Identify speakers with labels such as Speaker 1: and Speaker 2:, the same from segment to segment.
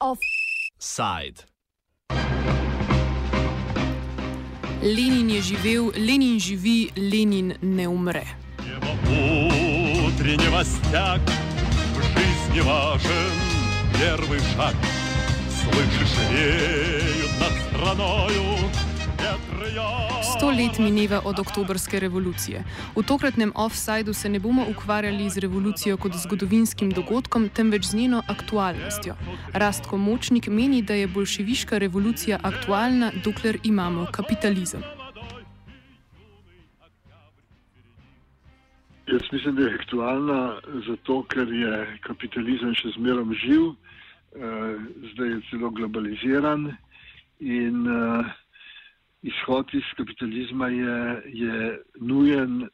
Speaker 1: Offside.
Speaker 2: Lenin je živel, Lenin živi, Lenin ne umre.
Speaker 3: Утреннего стяг в жизни важен первый шаг. Слышишь, реют над страною
Speaker 2: Sto let mineva od oktobrske revolucije. V tokratnem offsajdu se ne bomo ukvarjali z revolucijo kot zgodovinskim dogodkom, temveč z njeno aktualnostjo. Rastko Močnik meni, da je bolševiška revolucija aktualna, dokler imamo kapitalizem.
Speaker 4: Jaz mislim, da je aktualna zato, ker je kapitalizem še zmerom živ, eh, zdaj je celo globaliziran in eh, izhod iz kapitalizma je, je nujen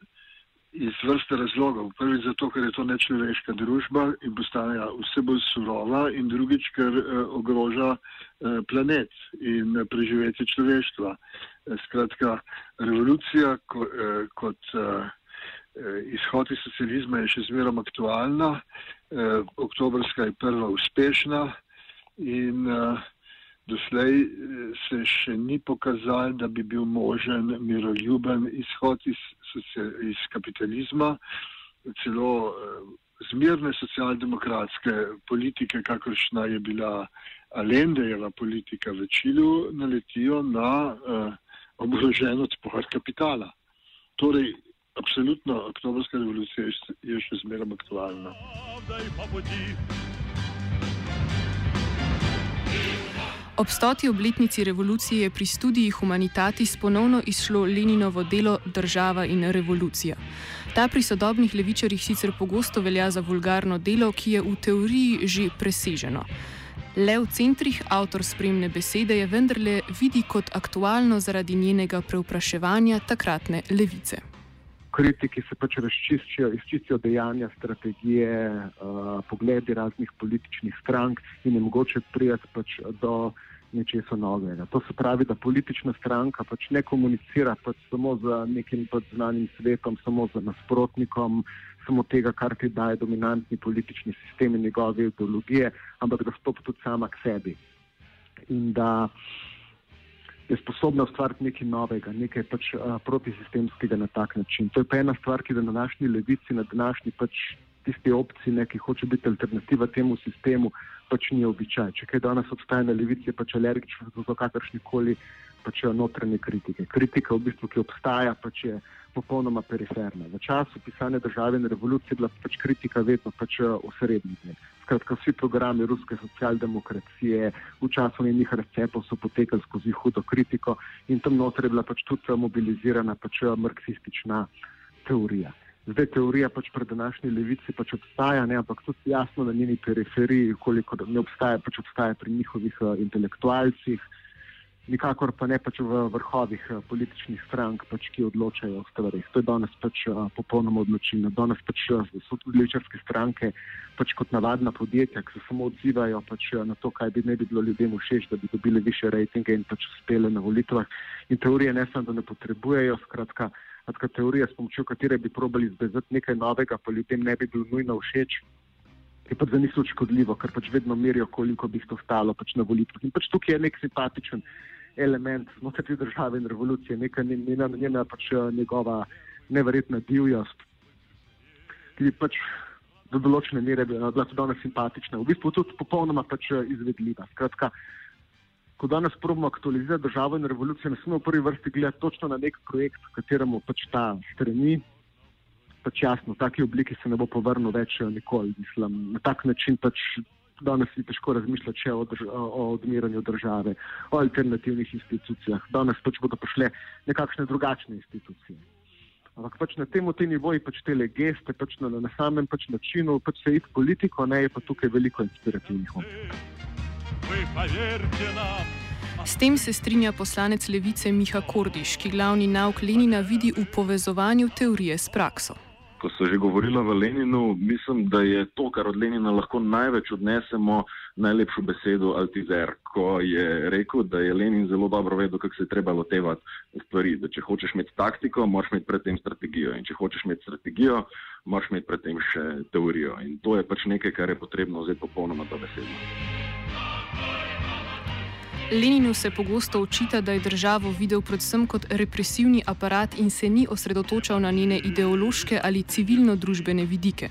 Speaker 4: iz vrste razlogov. Prvič zato, ker je to nečloveška družba in postaja vse bolj surova in drugič, ker eh, ogroža eh, planet in preživetje človeštva. Eh, skratka, revolucija ko, eh, kot eh, izhod iz socializma je še zmerom aktualna, eh, oktobrska je prva uspešna in eh, Doslej eh, se še ni pokazalo, da bi bil možen miroljuben izhod iz, iz kapitalizma, celo eh, zmirne socialdemokratske politike, kakršna je bila Alendejeva politika v Čilu, naletijo na uh, oborožen odpor kapitala. Torej, absolutno, oktobrska revolucija je še zmeraj aktualna.
Speaker 2: Ob stoti obletnici revolucije je pri študiji Humanitatis ponovno izšlo Leninovo delo Država in revolucija. Ta pri sodobnih levičarjih sicer pogosto velja za vulgarno delo, ki je v teoriji že preseženo. Le v centrih avtor spremne besede je vendarle vidi kot aktualno zaradi njenega preupraševanja takratne levice.
Speaker 5: Kritiki se pač razčiščijo, izčistijo dejanja, strategije, uh, pogledi raznih političnih strank in je mogoče prijeti pač do nečesa novega. To se pravi, da politična stranka pač ne komunicira pač samo z nekim pač znanim svetom, samo z nasprotnikom, samo tega, kar ti daje dominantni politični sistem in njegove ideologije, ampak da stopi tudi sama k sebi. In da je sposobna ustvariti nekaj novega, nekaj pač uh, protisistemskega na tak način. To je pa ena stvar, ki je na današnji levici, na današnji pač tisti opciji, ki hoče biti alternativa temu sistemu, pač ni običaj. Če kaj danes obstaja na levici, je pač alergičen do kakršne koli pač notranje kritike. Kritika, v bistvu, ki obstaja, pač je popolnoma periferna. V času pisanja države in revolucije je bila pač kritika vedno pač osrednja. Skratka, vsi programi ruske socialdemokracije v času njenih recepov so potekali skozi hudo kritiko in tam noter je bila pač tudi mobilizirana pač marksistična teorija. Zdaj teorija pač pred današnji levici pač obstaja, ne, ampak tudi jasno na njeni periferiji, koliko ne obstaja, pač obstaja pri njihovih uh, intelektualcih, nikakor pa ne pač v vrhovih uh, političnih strank, pač, ki odločajo o stvarih. To je danes pač uh, popolnoma odločilno. Danes pač uh, so tudi levičarske stranke pač kot navadna podjetja, ki se samo odzivajo pač, na to, kaj bi ne bi bilo ljudem všeč, da bi dobili više rejtinge in pač uspeli na volitvah. In teorije ne samo, da ne potrebujejo, skratka skratka, teorija, s pomočjo katere bi probali izbezati nekaj novega, pa ljudem ne bi bilo nujno všeč, je pač za njih škodljivo, ker pač vedno merijo, koliko bi to stalo pač na volitvah. In pač tukaj je nek simpatičen element znotraj te države in revolucije, neka njena, njena pač eh, njegova neverjetna divjost, ki je pač do določene mere bila tudi danes simpatična, v bistvu tudi popolnoma pač eh, izvedljiva. Skratka, ko danes probujemo aktualizirati državo in revolucijo, ne smemo v prvi vrsti gledati točno na nek projekt, kateremu pač ta stremi. Pač jasno, v taki obliki se ne bo povrnil več eh, nikoli. Mislim, na tak način pač danes je težko razmišljati še o, drž o odmiranju države, o alternativnih institucijah. Danes pač bodo prišle nekakšne drugačne institucije. Ampak pač na tem nivoju, pač te geste, pač na, na samem pač načinu, pač se id politiko, ne je pa tukaj veliko inspirativnih. Omov.
Speaker 2: S tem se strinja poslanec levice Miha Kordiš, ki glavni nauk Lenina vidi v povezovanju teorije s prakso.
Speaker 1: Ko so že govorili o Leninu, mislim, da je to, kar od Lenina lahko največ odnesemo, najlepšo besedo Altizer, ko je rekel, da je Lenin zelo dobro vedel, kako se je treba lotevati stvari. Da če hočeš imeti taktiko, moraš imeti predtem strategijo. In če hočeš imeti strategijo, moraš imeti predtem še teorijo. In to je pač nekaj, kar je potrebno vzeti popolnoma dobesedno.
Speaker 2: Leninu se pogosto očita, da je državo videl predvsem kot represivni aparat in se ni osredotočal na njene ideološke ali civilno-družbene vidike.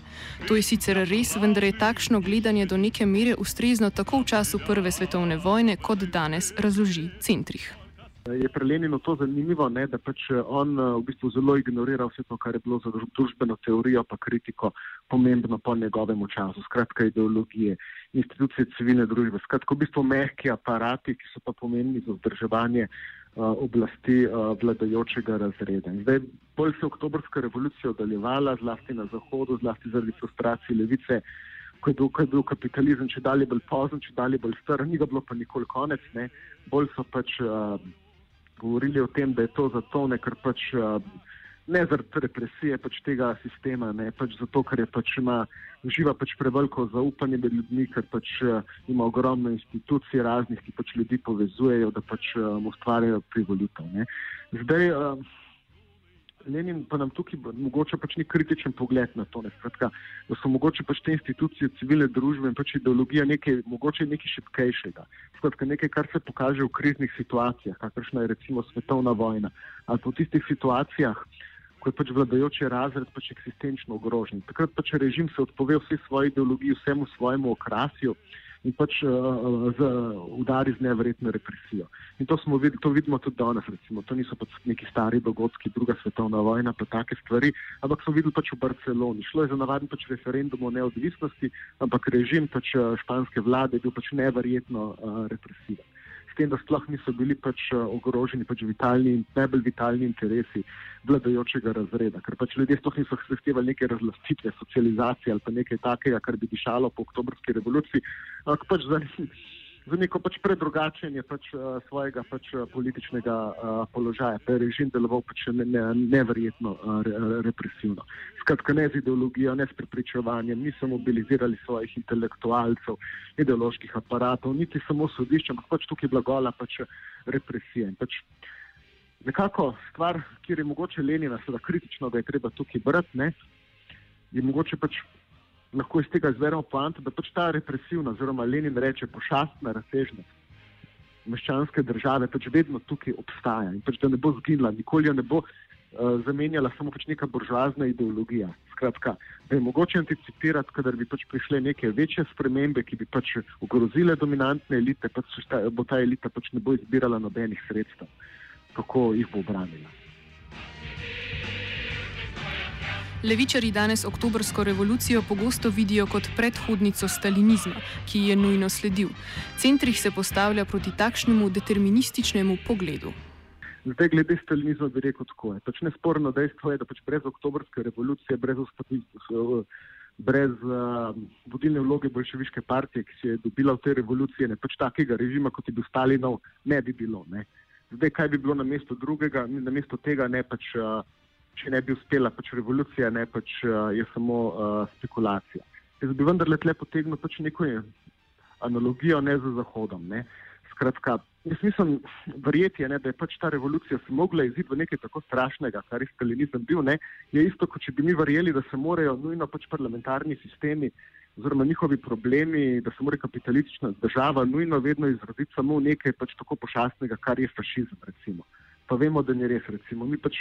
Speaker 2: To je sicer res, vendar je takšno gledanje do neke mere ustrezno tako v času Prve svetovne vojne, kot danes razloži Centrih.
Speaker 5: Je pri Leninu to zanimivo, ne, da pač on v bistvu zelo ignorira vse to, kar je bilo za družbeno teorijo pa kritiko pomembno po njegovem času, skratka ideologije institucije civilne družbe. Skratka, v bistvu mehki aparati, ki so pa pomembni za vzdrževanje uh, oblasti uh, vladajočega razreda. In zdaj, bolj se je oktobrska revolucija odaljevala, zlasti na Zahodu, zlasti zaradi frustracije levice, ko je bil, ko je bil kapitalizem če dalje bolj pozen, če dalje bolj star, ni ga bilo pa nikoli konec, ne. bolj so pač uh, govorili o tem, da je to zato, ne, ker pač. Uh, ne zaradi represije pač tega sistema, ne pač zato, ker je pač ima, uživa pač preveliko zaupanje med ljudmi, ker pač uh, ima ogromno institucij raznih, ki pač ljudi povezujejo, da pač um, ustvarjajo privolitev. Zdaj, uh, Lenin pa nam tukaj mogoče pač ni kritičen pogled na to, ne, skratka, da so mogoče pač te institucije civilne družbe in pač ideologija nekaj, mogoče nekaj šipkejšega. Skratka, nekaj, kar se pokaže v kriznih situacijah, kakršna je recimo svetovna vojna, ali pa v tistih situacijah, ko je pač vladajoči razred pač eksistenčno ogrožen. Takrat pač režim se odpove vse svoje ideologije, vsemu svojemu okrasju in pač uh, z, udari z nevrjetno represijo. In to, videli, to vidimo tudi danes, recimo. to niso pač neki stari dogodki, druga svetovna vojna, pa take stvari, ampak smo videli pač v Barceloni. Šlo je za navaden pač referendum o neodvisnosti, ampak režim pač eh, španske vlade je bil pač nevrjetno uh, represiven tem, da sploh niso bili pač eh, ogroženi pač vitalni in najbolj vitalni interesi vladajočega razreda, ker pač ljudje sploh niso zahtevali neke razlastitve, socializacije ali pa nekaj takega, kar bi dišalo po oktobrski revoluciji, ampak pač za za neko pač predrugačenje pač, uh, svojega pač, uh, političnega uh, položaja. Je režim deloval pač ne, ne, neverjetno uh, re, represivno. Skratka, ne z ideologijo, ne s prepričevanjem, niso mobilizirali svojih intelektualcev, ideoloških aparatov, niti samo sodišča, ampak pač tukaj je bila gola pač represija. Pač nekako stvar, kjer je mogoče Lenina, seveda kritično, da je treba tukaj brati, ne, je mogoče pač lahko iz tega izberemo poanta, da pač ta represivna, oziroma Lenin reče, pošastna razsežnost meščanske države pač vedno tukaj obstaja in pač da ne bo zginila, nikoli jo ne bo uh, zamenjala samo pač neka buržoazna ideologija. Skratka, da je mogoče anticipirati, kadar bi pač prišle neke večje spremembe, ki bi pač ogrozile dominantne elite, pač bo ta elita pač ne bo izbirala nobenih sredstev, kako jih bo obranila.
Speaker 2: Levičari danes oktobrsko revolucijo pogosto vidijo kot predhodnico stalinizma, ki je nujno sledil. Centrih se postavlja proti takšnemu determinističnemu pogledu.
Speaker 5: Zdaj, glede stalinizma, bi rekel tako. Pač nesporno dejstvo je, da pač brez oktobrske revolucije, brez, brez uh, vodilne vloge bolševiške partije, ki se je dobila v tej revoluciji, ne pač takega režima, kot je bil Stalinov, ne bi bilo. Ne. Zdaj, kaj bi bilo na mesto drugega, na mesto tega ne pač. Uh, če ne bi uspela pač revolucija, ne pač uh, je samo uh, spekulacija. Jaz bi vendarle tle potegnil pač neko analogijo ne z Zahodom. Ne. Skratka, jaz nisem verjeti, ne, da je pač ta revolucija se mogla iziti v nekaj tako strašnega, kar je stalinizem bil. Ne. Je isto, kot če bi mi verjeli, da se morajo nujno pač parlamentarni sistemi oziroma njihovi problemi, da se mora kapitalistična država nujno vedno izraziti samo nekaj pač tako pošastnega, kar je fašizem. Recimo. Pa vemo, da ni res. Recimo. Mi pač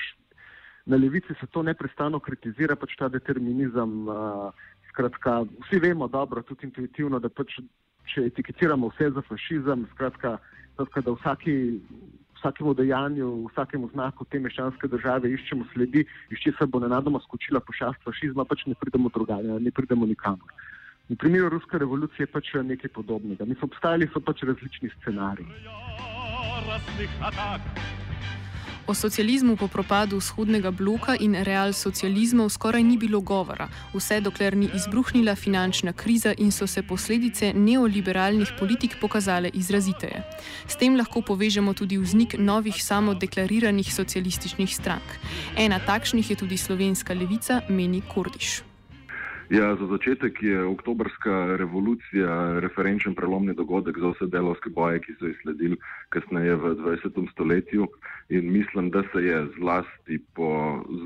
Speaker 5: na levici se to neprestano kritizira, pač ta determinizem. Uh, skratka, vsi vemo dobro, tudi intuitivno, da pač, če etikettiramo vse za fašizem, skratka, skratka, da vsaki, vsakemu dejanju, vsakemu znaku te meščanske države iščemo sledi, iz česa bo nenadoma skočila pošast fašizma, pač ne pridemo druganje, ne pridemo nikamor. V primeru ruske revolucije je pač nekaj podobnega. Mi smo obstajali, so pač različni scenariji.
Speaker 2: O socializmu po propadu vzhodnega bloka in real socializmov skoraj ni bilo govora, vse dokler ni izbruhnila finančna kriza in so se posledice neoliberalnih politik pokazale izraziteje. S tem lahko povežemo tudi vznik novih samodeklariranih socialističnih strank. Ena takšnih je tudi slovenska levica, meni Kordiš.
Speaker 1: Ja, za začetek je oktobrska revolucija referenčen prelomni dogodek za vse delovske boje, ki so jih sledili kasneje v 20. stoletju. In mislim, da se je zlasti po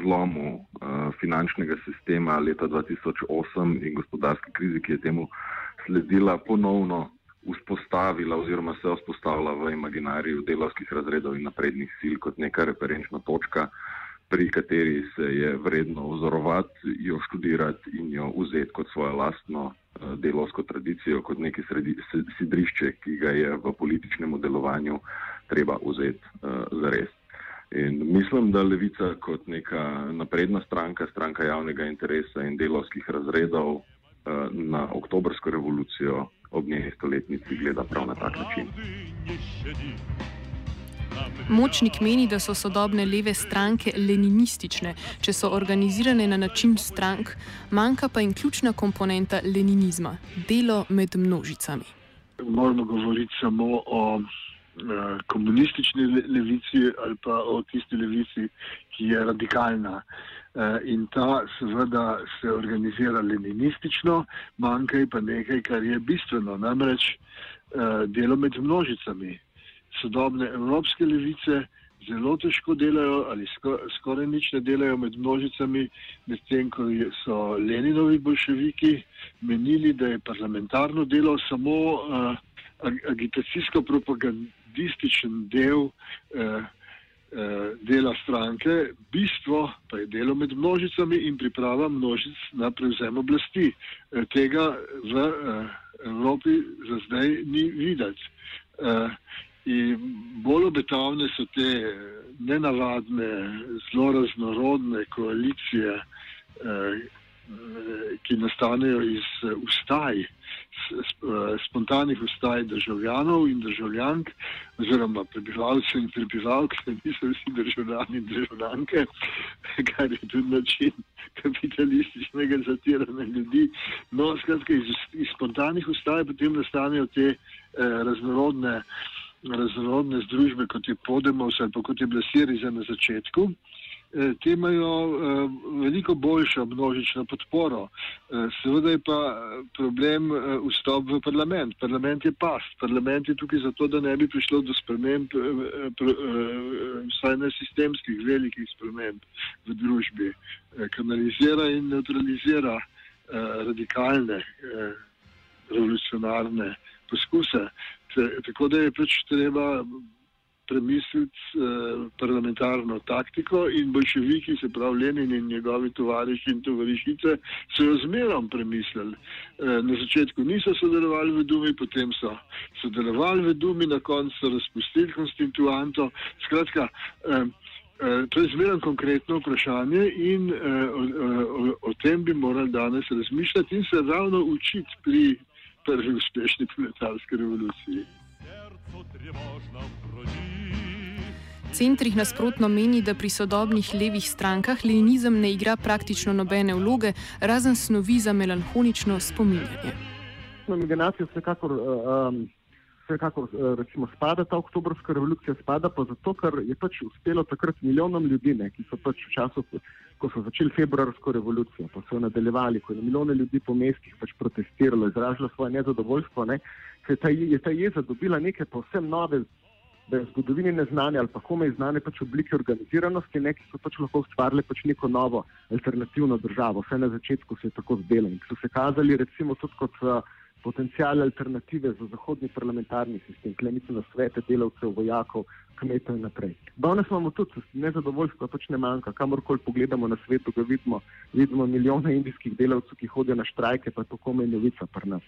Speaker 1: zlomu uh, finančnega sistema leta 2008 in gospodarske krizi, ki je temu sledila, ponovno vzpostavila oziroma se vzpostavila v imaginariju delovskih razredov in naprednih sil kot neka referenčna točka pri kateri se je vredno vzorovati, jo študirati in jo vzeti kot svojo lastno uh, delovsko tradicijo, kot neki sidrišče, ki ga je v političnem delovanju treba vzeti uh, za res. In mislim, da levica kot neka napredna stranka, stranka javnega interesa in delovskih razredov uh, na oktobrsko revolucijo ob njeni stoletnici gleda prav na tak način.
Speaker 2: Močnik meni, da so sodobne leve stranke leninistične, če so organizirane na način strank, manjka pa jim ključna komponenta leninizma - delo med množicami.
Speaker 4: Moramo govoriti samo o uh, komunistični levici ali pa o tisti levici, ki je radikalna. Uh, in ta seveda se organizira leninistično, manjka pa nekaj, kar je bistveno, namreč uh, delo med množicami sodobne evropske levice zelo težko delajo ali skoraj nič ne delajo med množicami, medtem ko so Leninovi bolševiki menili, da je parlamentarno delo samo uh, agitacijsko-propagandističen del uh, dela stranke, bistvo pa je delo med množicami in priprava množic na prevzem oblasti. Tega v Evropi za zdaj ni videti. In bolj obetavne so te nenavadne, zelo raznorodne koalicije, eh, ki nastanejo iz ustaj, spontanih ustaj državljanov in državljank, oziroma prebivalcev in prebivalk, ki niso vsi državljani in državljanke, kar je tudi način kapitalističnega zatiranja ljudi. No, skratka, iz, iz spontanih ustaj potem nastanejo te eh, raznorodne razrodne združbe, kot je Podemos ali pa kot je bila Siriza na začetku, eh, te imajo eh, veliko boljšo množično podporo. Eh, seveda je pa problem vstop v parlament. Parlament je past. Parlament je tukaj zato, da ne bi prišlo do sprememb, vsaj ne sistemskih, velikih sprememb v družbi. Kanalizira in neutralizira radikalne, revolucionarne poskuse. Tako da je pač treba premisliti eh, parlamentarno taktiko in bolševiki, se pravi Lenin in njegovi tovariši in tovarišice, so jo zmerom premislili. Eh, na začetku niso sodelovali v Dumi, potem so sodelovali v Dumi, na koncu so razpustili konstituanto. Skratka, eh, eh, to je zmerno konkretno vprašanje in eh, o, o, o tem bi morali danes razmišljati in se ravno učiti pri prvi uspešni proletarski revoluciji.
Speaker 2: Centrih nasprotno meni, da pri sodobnih levih strankah leninizem ne igra praktično nobene vloge, razen snovi za melanholično spominjanje.
Speaker 5: Na generacijo vsekakor, um, vsekakor recimo, spada ta oktobrska revolucija, spada pa zato, ker je pač uspelo takrat milijonom ljudi, ne, ki so pač v času ko so začeli februarsko revolucijo, pa so nadaljevali, ko je milijone ljudi po mestih pač protestiralo, izražalo svoje nezadovoljstvo, ne, ker ta, je ta jeza dobila neke povsem nove, da je v zgodovini neznane ali pa komaj znane pač oblike organiziranosti, ne, ki so pač lahko ustvarile pač neko novo alternativno državo. Vse na začetku se je tako zdelo in so se kazali recimo tudi kot uh, potencijalne alternative za zahodni parlamentarni sistem, klenice na svete delavcev, vojakov, kmetov in naprej. Danes imamo tudi nezadovoljstvo, pač ne manjka. Kamorkoli pogledamo na svetu, ga vidimo, vidimo milijone indijskih delavcev, ki hodijo na štrajke, pa to kome je novica pri nas.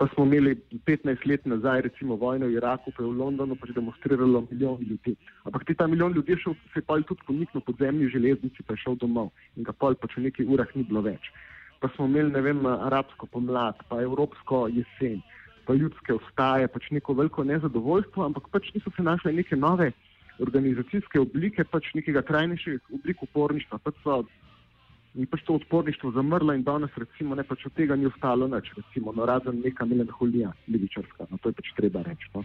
Speaker 5: Pa smo imeli 15 let nazaj, recimo vojno v Iraku, pa je v Londonu pač demonstriralo milijon ljudi. Ampak ti ta milijon ljudi šel, se je pa tudi poniknil pod zemlji železnici, pa je šel domov in ga pol pač v nekaj urah ni bilo več pa smo imeli, ne vem, arabsko pomlad, pa evropsko jesen, pa ljudske vstaje, pač neko veliko nezadovoljstvo, ampak pač niso se našle neke nove organizacijske oblike, pač nekega trajnejšega oblika uporništva, pač so in pač to odporništvo zamrlo in danes recimo ne pač od tega ni ostalo nič, recimo no, razen neka melanholija levičarska, no to je pač treba reči. No.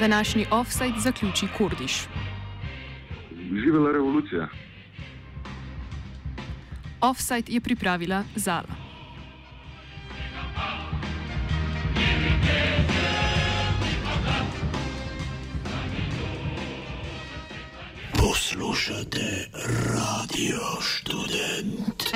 Speaker 2: Današnji offside zaključi Kurdiš.
Speaker 1: Živela revolucija.
Speaker 2: Offside je pripravila Zala.
Speaker 6: Poslušate radio študent.